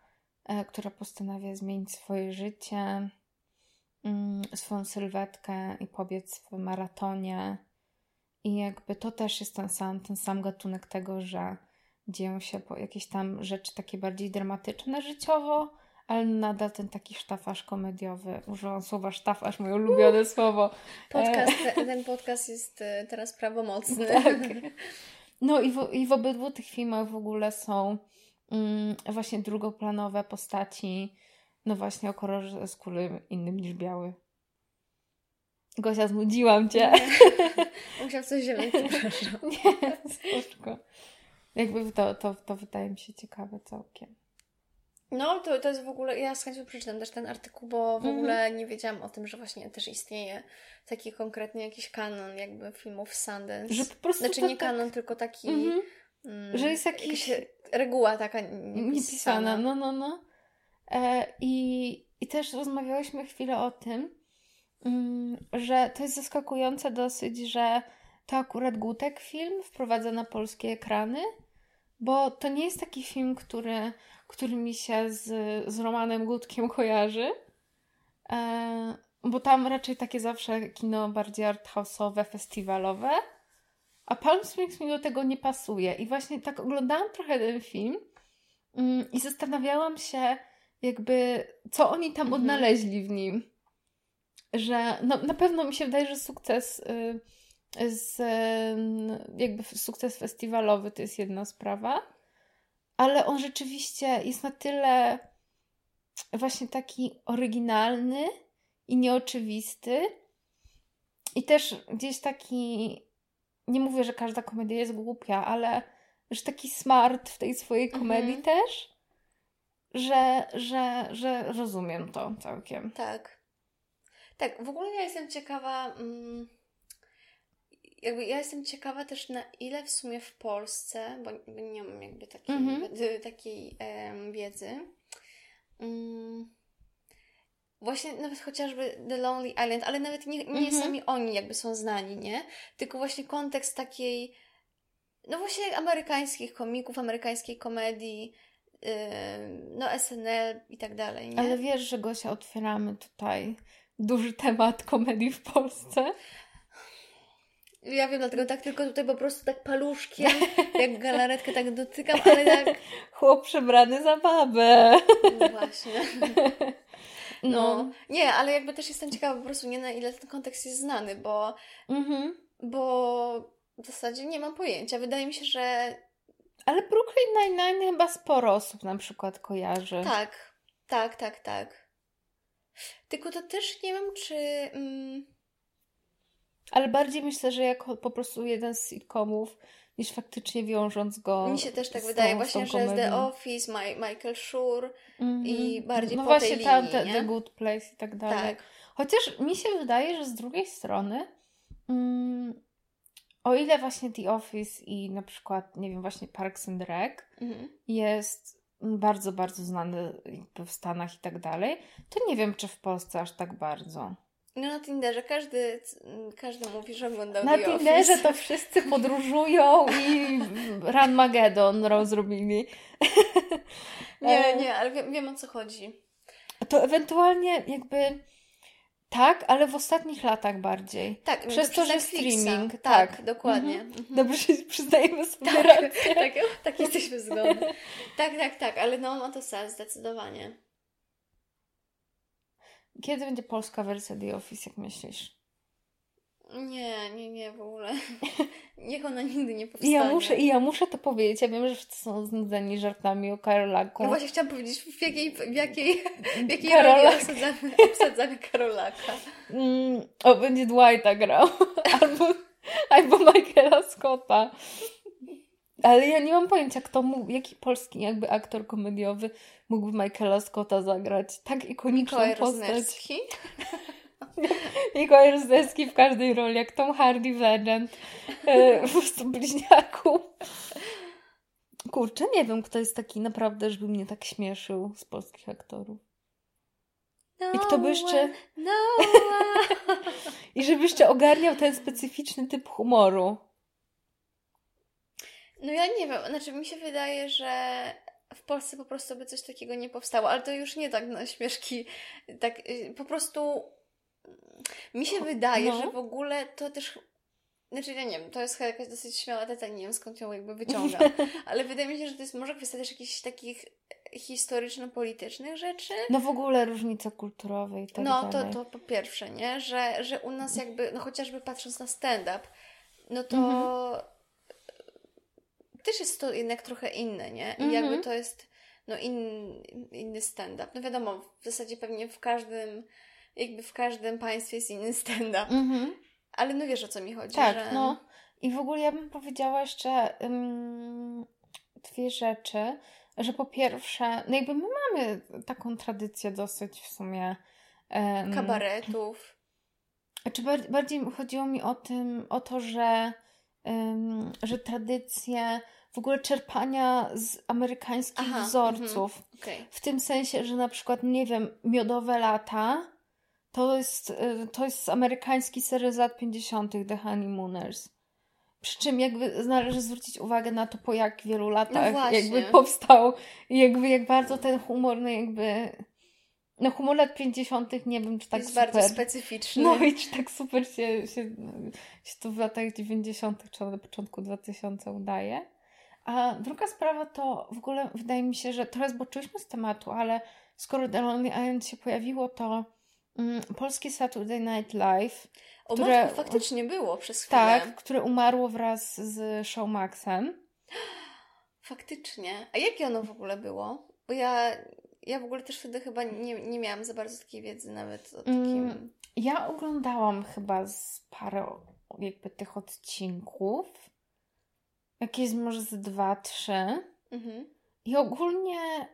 e, która postanawia zmienić swoje życie, swoją sylwetkę i pobiec w maratonie. I jakby to też jest ten sam, ten sam gatunek tego, że dzieją się jakieś tam rzeczy takie bardziej dramatyczne życiowo, ale nadal ten taki sztafaż komediowy. Używam słowa sztafaż, moje ulubione słowo. Podcast, e... ten podcast jest e, teraz prawomocny. Tak. No i w, i w obydwu tych filmach w ogóle są mm, właśnie drugoplanowe postaci, no właśnie o kolorze skóry innym niż biały. Gosia, znudziłam cię. Musiałam coś wziąć, przepraszam. Nie, spoko. Jakby to, to, to wydaje mi się ciekawe całkiem. No, to, to jest w ogóle, ja z chęcią przeczytam też ten artykuł, bo w mm -hmm. ogóle nie wiedziałam o tym, że właśnie też istnieje taki konkretnie jakiś kanon jakby filmów Sundance. Że po prostu Znaczy nie tak... kanon, tylko taki... Mm -hmm. mm, że jest jakiś... reguła taka niepisana. niepisana. No, no, no. E, i, I też rozmawiałyśmy chwilę o tym, mm, że to jest zaskakujące dosyć, że to akurat Gutek film wprowadza na polskie ekrany, bo to nie jest taki film, który, który mi się z, z Romanem Gutkiem kojarzy, e, bo tam raczej takie zawsze kino bardziej arthouse'owe, festiwalowe, a Palm Springs mi do tego nie pasuje. I właśnie tak oglądałam trochę ten film mm, i zastanawiałam się jakby, co oni tam mhm. odnaleźli w nim. Że no, na pewno mi się wydaje, że sukces... Y, z, jakby sukces festiwalowy to jest jedna sprawa, ale on rzeczywiście jest na tyle właśnie taki oryginalny i nieoczywisty i też gdzieś taki nie mówię, że każda komedia jest głupia, ale że taki smart w tej swojej komedii mhm. też, że, że, że rozumiem to całkiem. Tak. Tak, w ogóle ja jestem ciekawa... Mm jakby ja jestem ciekawa też na ile w sumie w Polsce, bo nie mam jakby takiej, mm -hmm. takiej wiedzy. Um, właśnie nawet chociażby The Lonely Island, ale nawet nie, nie mm -hmm. sami oni jakby są znani, nie? Tylko właśnie kontekst takiej, no właśnie amerykańskich komików, amerykańskiej komedii, no SNL i tak dalej, nie? Ale wiesz, że Gosia otwieramy tutaj duży temat komedii w Polsce. Ja wiem, dlatego tak tylko tutaj po prostu tak paluszkiem, jak galaretkę tak dotykam, ale tak... Chłop przebrany za babę. No właśnie. No. no. Nie, ale jakby też jestem ciekawa po prostu nie na ile ten kontekst jest znany, bo mhm. bo w zasadzie nie mam pojęcia. Wydaje mi się, że... Ale Brooklyn Nine-Nine chyba sporo osób na przykład kojarzy. Tak, tak, tak, tak. Tylko to też nie wiem, czy... Mm ale bardziej myślę, że jako po prostu jeden z sitcomów, niż faktycznie wiążąc go. Mi się też tak wydaje, tą, właśnie, że jest The Office, My, Michael Schur mm -hmm. i bardziej no po właśnie tej linii, tam te, The Good Place i tak dalej. Tak. Chociaż mi się wydaje, że z drugiej strony, mm, o ile właśnie The Office i na przykład, nie wiem, właśnie Parks and Rec -hmm. jest bardzo, bardzo znany w Stanach i tak dalej, to nie wiem, czy w Polsce aż tak bardzo. No na Tinderze każdy, każdy mówi, że oglądał Na Tinderze to wszyscy podróżują i Run Magedon rozrobili. Nie, e, nie, ale wiem, wiem o co chodzi. To ewentualnie jakby tak, ale w ostatnich latach bardziej. Tak, przez to, że streaming. Tak, tak dokładnie. Mhm. Mhm. Dobrze, przyznajemy sobie tak, rację. Tak, tak, jesteśmy zgodni. tak, tak, tak, ale no ma to sens, zdecydowanie. Kiedy będzie polska wersja The Office, jak myślisz? Nie, nie, nie, w ogóle. Niech ona nigdy nie powstanie. I ja muszę, i ja muszę to powiedzieć. Ja wiem, że wszyscy są znudzeni żartami o Karolaku. No właśnie chciałam powiedzieć, w jakiej, w jakiej, w jakiej Karolak. obsadzamy, obsadzamy Karolaka. Mm, o, będzie Dwighta grał. albo, albo Michaela Scotta. Ale ja nie mam pojęcia, kto mógł, jaki polski jakby aktor komediowy mógłby Michaela Scotta zagrać. Tak ikoniczną Mikołaj postać. Roznerski? Mikołaj Roznerski w każdej roli, jak Tom Hardy w Legend. E, prostu bliźniaku. Kurczę, nie wiem, kto jest taki naprawdę, żeby mnie tak śmieszył z polskich aktorów. No I kto by jeszcze. No I żeby jeszcze ogarniał ten specyficzny typ humoru. No ja nie wiem, znaczy mi się wydaje, że w Polsce po prostu by coś takiego nie powstało, ale to już nie tak na śmieszki, tak y, po prostu mi się wydaje, no. że w ogóle to też znaczy, ja nie wiem, to jest chyba jakaś dosyć śmiała teza, nie wiem skąd ją jakby wyciągam, ale wydaje mi się, że to jest może kwestia też jakichś takich historyczno-politycznych rzeczy. No w ogóle różnice kulturowe i tak no, dalej. to, to po pierwsze, nie? Że, że u nas jakby, no chociażby patrząc na stand-up, no to Mhm. też jest to jednak trochę inne, nie? I Mhm. jakby to jest no in, inny stand-up. No wiadomo, w zasadzie pewnie w każdym jakby w każdym państwie jest inny stand-up. Mhm. Ale no wiesz o co mi chodzi, Tak, że... no. I w ogóle ja bym powiedziała jeszcze ym, dwie rzeczy, że po pierwsze, no jakby my mamy taką tradycję dosyć w sumie. em, Kabaretów. Czy bar- bardziej chodziło mi o tym, o to, że, ym, że tradycje w ogóle czerpania z amerykańskich Aha, wzorców. Okej. W tym sensie, że na przykład, nie wiem, miodowe lata to jest, y, to jest amerykański serial z lat 50. The Honeymooners. Przy czym jakby należy zwrócić uwagę na to, po jak wielu latach właśnie. jakby powstał i jakby jak bardzo ten humor, no jakby... No humor lat 50. nie wiem, czy tak jest super... bardzo specyficzny. No i czy tak super się, się, się to w latach 90. czy na początku 2000 udaje. A druga sprawa to w ogóle wydaje mi się, że trochę zboczyliśmy z tematu, ale skoro The Lonely Island się pojawiło, to polskie Saturday Night Live, O które- matko, faktycznie było przez chwilę. tak, które umarło wraz z Showmaxem. Faktycznie. A jakie ono w ogóle było? Bo ja, ja w ogóle też wtedy chyba nie, nie miałam za bardzo takiej wiedzy nawet o takim... Mm. Ja oglądałam chyba z parę jakby tych odcinków. Jakieś może z dwa, trzy. Mhm. I ogólnie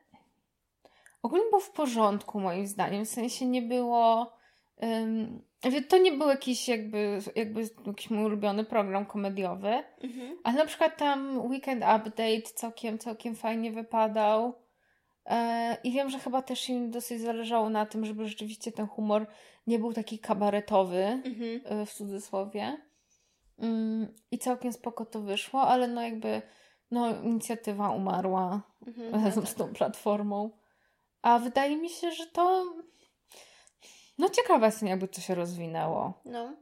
ogólnie było w porządku moim zdaniem. W sensie nie było wie, to nie był jakiś jakby, jakby jakiś mój ulubiony program komediowy, Mhm. ale na przykład tam Weekend Update całkiem, całkiem fajnie wypadał. E, I wiem, że chyba też im dosyć zależało na tym, żeby rzeczywiście ten humor nie był taki kabaretowy Mhm. y, w cudzysłowie. Mm, I całkiem spoko to wyszło, ale no jakby no, inicjatywa umarła Mhm. razem No z tak. tą platformą. A wydaje mi się, że to no ciekawe jest, jakby to się rozwinęło. No.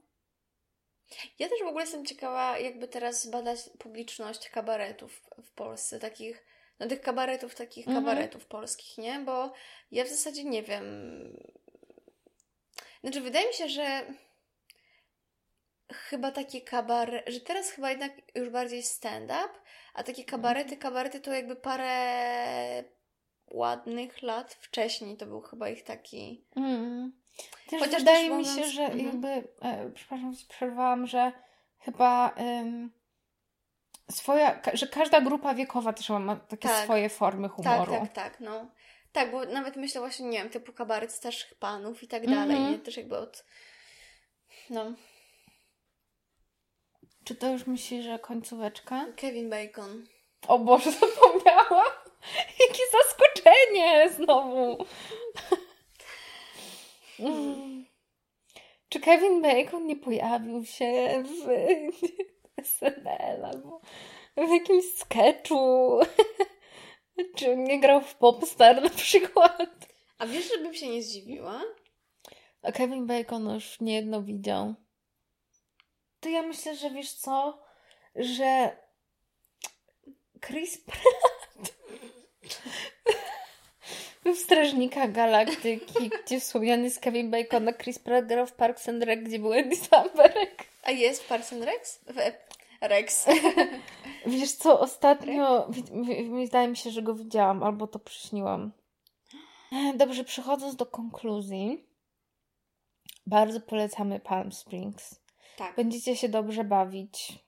Ja też w ogóle jestem ciekawa, jakby teraz zbadać publiczność kabaretów w Polsce, takich, no tych kabaretów, takich Mhm. kabaretów polskich, nie? Bo ja w zasadzie nie wiem. Znaczy, wydaje mi się, że chyba takie kabaret, że teraz chyba jednak już bardziej stand-up, a takie kabarety, kabarety to jakby parę ładnych lat wcześniej to był chyba ich taki... Mm. Też Chociaż wydaje też mi się, mówiąc- że mhm. jakby, e, przepraszam, przerwałam, że chyba ym, swoja, że każda grupa wiekowa też ma takie Tak. swoje formy Tak, humoru. tak, tak, no. Tak, bo nawet myślę właśnie, nie wiem, typu kabaret starszych panów i tak Mhm. dalej, nie? Też jakby od... No, Czy to już myślisz, że końcóweczka? Kevin Bacon. O Boże, zapomniałam! Jakie zaskoczenie znowu! Czy Kevin Bacon nie pojawił się w SNL albo w jakimś sketchu? Czy nie grał w Popstar na przykład? A wiesz, żebym się nie zdziwiła? A Kevin Bacon już niejedno widział. To ja myślę, że wiesz co? Że Chris Pratt w Strażnikach Galaktyki, gdzie wspomniany jest Kevin Bacon, a Chris Pratt grał w Parks and Rec, gdzie był Andy Samberg. A jest w Parks and Rex? W Rex. Wiesz co, ostatnio wi- wydaje mi się, że go widziałam, albo to przyśniłam. Dobrze, przechodząc do konkluzji, bardzo polecamy Palm Springs. tak. Będziecie się dobrze bawić.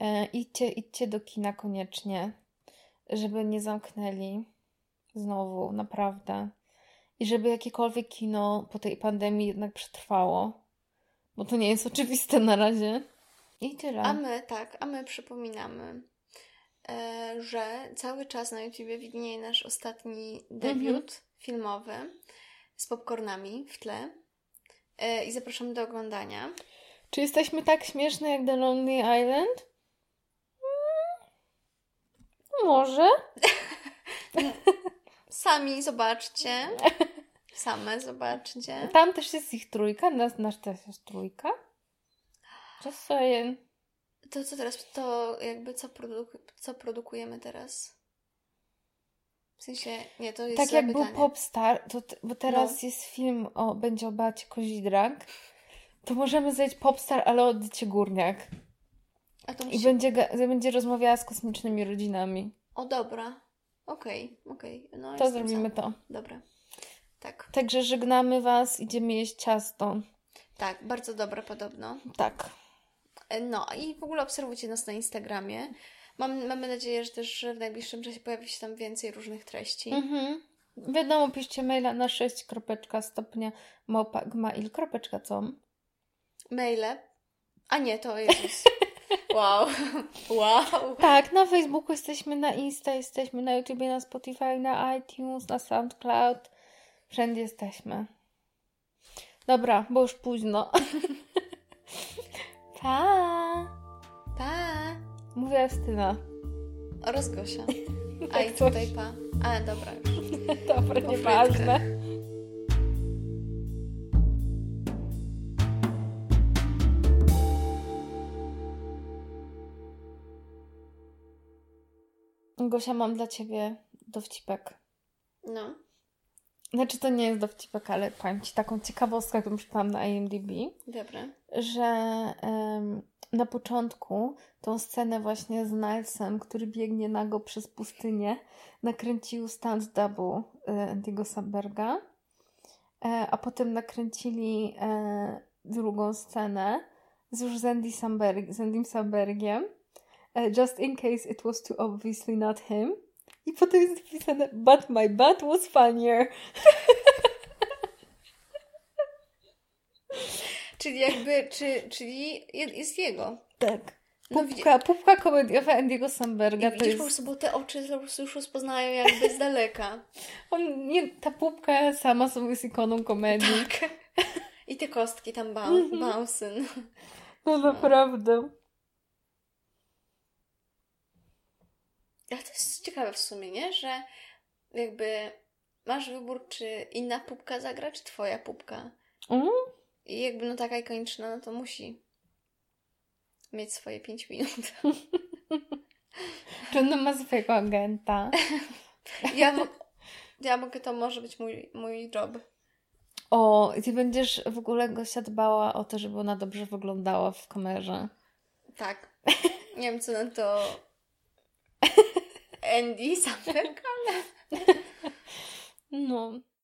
E, idźcie, idźcie do kina koniecznie, żeby nie zamknęli znowu, naprawdę. I żeby jakiekolwiek kino po tej pandemii jednak przetrwało. Bo to nie jest oczywiste na razie. I tyle. A my, tak, a my przypominamy, e, że cały czas na YouTubie widnieje nasz ostatni debiut filmowy z popcornami w tle. E, I zapraszamy do oglądania. Czy jesteśmy tak śmieszne jak The Lonely Island? Mm, Może. Sami zobaczcie. Same zobaczcie. Tam też jest ich trójka, nas, nasz też jest trójka. Just saying. To co teraz, to jakby co, produku- co produkujemy teraz? W sensie, nie, to jest Tak jak pytanie. był Popstar, to, t- bo teraz No. jest film o, będzie o Beacie Kozidrak, to możemy zrobić Popstar, ale o Edycie Górniak. A to I musi... będzie, ga- będzie rozmawiała z kosmicznymi rodzinami. O, dobra. Okej, okej. No, To zrobimy za. to. Dobra. Tak. Także żegnamy Was, idziemy jeść ciasto. Tak, bardzo dobre podobno. Tak. E, No i w ogóle obserwujcie nas na Instagramie. Mam, mamy nadzieję, że też w najbliższym czasie pojawi się tam więcej różnych treści. Mhm. Wiadomo, piszcie maila na 6 kropeczka stopnia małpa gmail.com Maile. A nie, to Jezus. Wow. Wow. Tak, na Facebooku jesteśmy, na Insta jesteśmy, na YouTubie, na Spotify, na iTunes, na SoundCloud. Wszędzie jesteśmy. Dobra, bo już późno. pa! Pa. Mówię Justyna. Oraz Gosia. A Tak i coś. tutaj pa. A, dobra. Dobra, nieważne. Gosia, mam dla Ciebie dowcipek. No. Znaczy, to nie jest dowcipek, ale powiem Ci taką ciekawostkę, którą czytałam na IMDb, Dobra. że na początku tą scenę właśnie z Nilesem, który biegnie nago przez pustynię, nakręcił stunt double Andy'ego Samberga, e, a potem nakręcili e, drugą scenę z już z, Andy Samberg, z Andym Sambergiem, just in case it was too obviously not him. I potem jest napisane, but my butt was funnier. Czyli jakby, czy, czyli je- jest jego. Tak. No Pupka, pupka komediowa Andy'ego Samberga I widzisz, jest... po prostu, bo te oczy po prostu już rozpoznają jakby z daleka. On, nie, ta pupka sama sobie jest ikoną komedii. Tak. I te kostki tam bał, Mhm. bouncing. No naprawdę. Ale to jest ciekawe w sumie, nie? Że jakby masz wybór, czy inna pupka zagra, czy twoja pupka. Mm? I jakby no taka ikoniczna, no to musi mieć swoje 5 minut. Czy ona ma swojego agenta? Ja, mo- ja mogę, to może być mój, mój job. O, ty będziesz w ogóle Gosia dbała o to, żeby ona dobrze wyglądała w kamerze. Tak. Nie wiem, co na to Andy Samberg, ale... No.